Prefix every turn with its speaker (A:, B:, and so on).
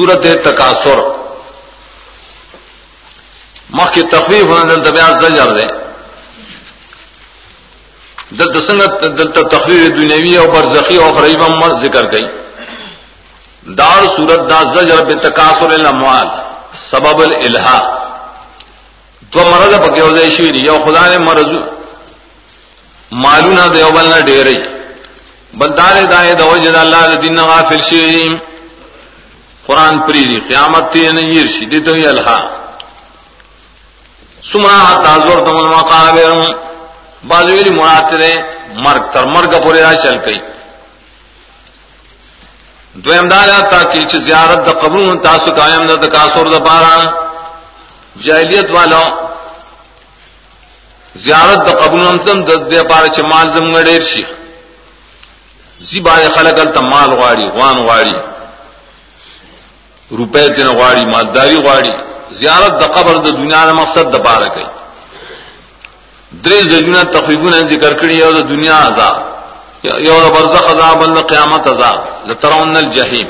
A: سورت تکاثر. مخ کی تخفیف ہونا دل تبیا زجر دے دل تسنگ دل تخفیف دنیوی او برزخی او غریب ہم ذکر گئی دار صورت دا زجر بے تکاثر الاموال سبب الالہا دو مرض پکې وځي شي یو خدای نه مرض مالونه دیوبل نه ډېرې. بندار دای د وجه د الله د دین غافل شي قرآن پریدی، قیامت تی نیر شی دی تو الہا سما تازور تم مقابر بازویلی مراترے مرگ تر مرگ پورے را چل گئی دو امداد تاکہ چھ زیارت دا قبرون تاسو قائم دا کاسور دا پارا. جاہلیت والو زیارت دا قبرون تم دا دے پارا چھ مال زمگا دیر شی زی بارے خلق التا مال غاڑی، غوان غاڑی. روپے تین غاڑی مالداری غاڑی زیارت د قبر، د دنیا نه مقصد د پاره کوي. درې ځجونه تقریباً ذکر کړی یو د دنیا عذاب، یو د برزخ عذاب، بل قیامت عذاب. لترون الجحیم.